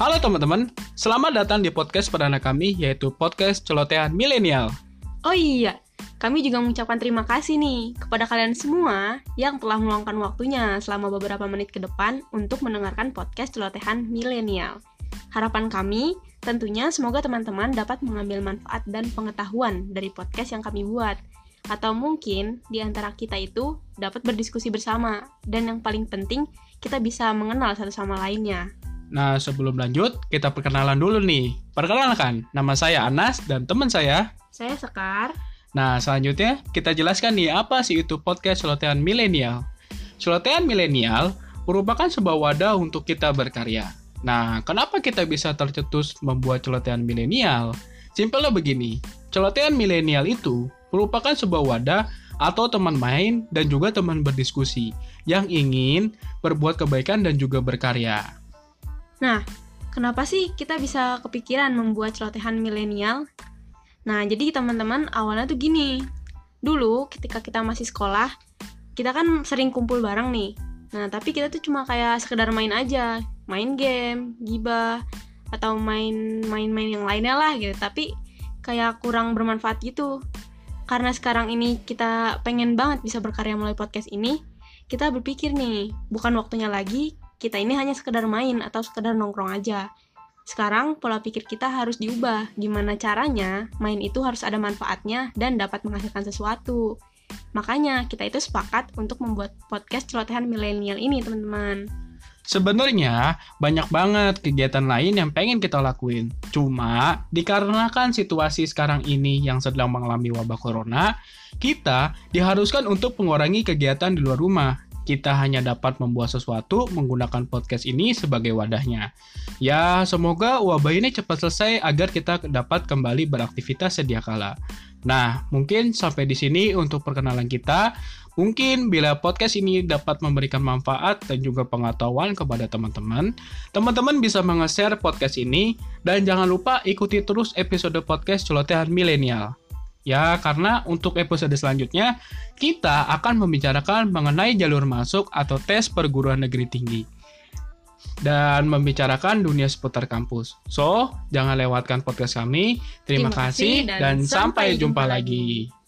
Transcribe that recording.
Halo teman-teman, selamat datang di podcast perdana kami yaitu podcast Celotehan Milenial. Oh iya, kami juga mengucapkan terima kasih nih kepada kalian semua yang telah meluangkan waktunya selama beberapa menit ke depan untuk mendengarkan podcast Celotehan Milenial. Harapan kami tentunya semoga teman-teman dapat mengambil manfaat dan pengetahuan dari podcast yang kami buat. Atau mungkin di antara kita itu dapat berdiskusi bersama dan yang paling penting kita bisa mengenal satu sama lainnya. Nah, sebelum lanjut, kita perkenalan dulu nih. Perkenalkan, nama saya Anas dan teman saya. Saya Sekar. Nah, selanjutnya kita jelaskan nih apa sih itu podcast Celotehan Milenial. Celotehan Milenial merupakan sebuah wadah untuk kita berkarya. Nah, kenapa kita bisa tercetus membuat celotehan milenial? Simpelnya begini, celotehan milenial itu merupakan sebuah wadah atau teman main dan juga teman berdiskusi yang ingin berbuat kebaikan dan juga berkarya. Nah, kenapa sih kita bisa kepikiran membuat celotehan milenial? Nah, jadi teman-teman awalnya tuh gini. Dulu ketika kita masih sekolah, kita kan sering kumpul bareng nih. Nah, tapi kita tuh cuma kayak sekedar main aja, main game, gibah, atau main main-main yang lainnya lah gitu. Tapi kayak kurang bermanfaat gitu. Karena sekarang ini kita pengen banget bisa berkarya melalui podcast ini, kita berpikir nih, bukan waktunya lagi kita ini hanya sekedar main atau sekedar nongkrong aja. Sekarang pola pikir kita harus diubah. Gimana caranya main itu harus ada manfaatnya dan dapat menghasilkan sesuatu. Makanya kita itu sepakat untuk membuat podcast celotehan milenial ini, teman-teman. Sebenarnya banyak banget kegiatan lain yang pengen kita lakuin. Cuma dikarenakan situasi sekarang ini yang sedang mengalami wabah corona, kita diharuskan untuk mengurangi kegiatan di luar rumah. Kita hanya dapat membuat sesuatu menggunakan podcast ini sebagai wadahnya. Ya, semoga wabah ini cepat selesai agar kita dapat kembali beraktivitas sedia kala. Nah, mungkin sampai di sini untuk perkenalan kita. Mungkin bila podcast ini dapat memberikan manfaat dan juga pengetahuan kepada teman-teman, teman-teman bisa menge-share podcast ini dan jangan lupa ikuti terus episode podcast Celotehan Milenial. Ya, karena untuk episode selanjutnya kita akan membicarakan mengenai jalur masuk atau tes perguruan negeri tinggi dan membicarakan dunia seputar kampus. So, jangan lewatkan podcast kami. Terima, Terima kasih dan, dan sampai jumpa, jumpa lagi. lagi.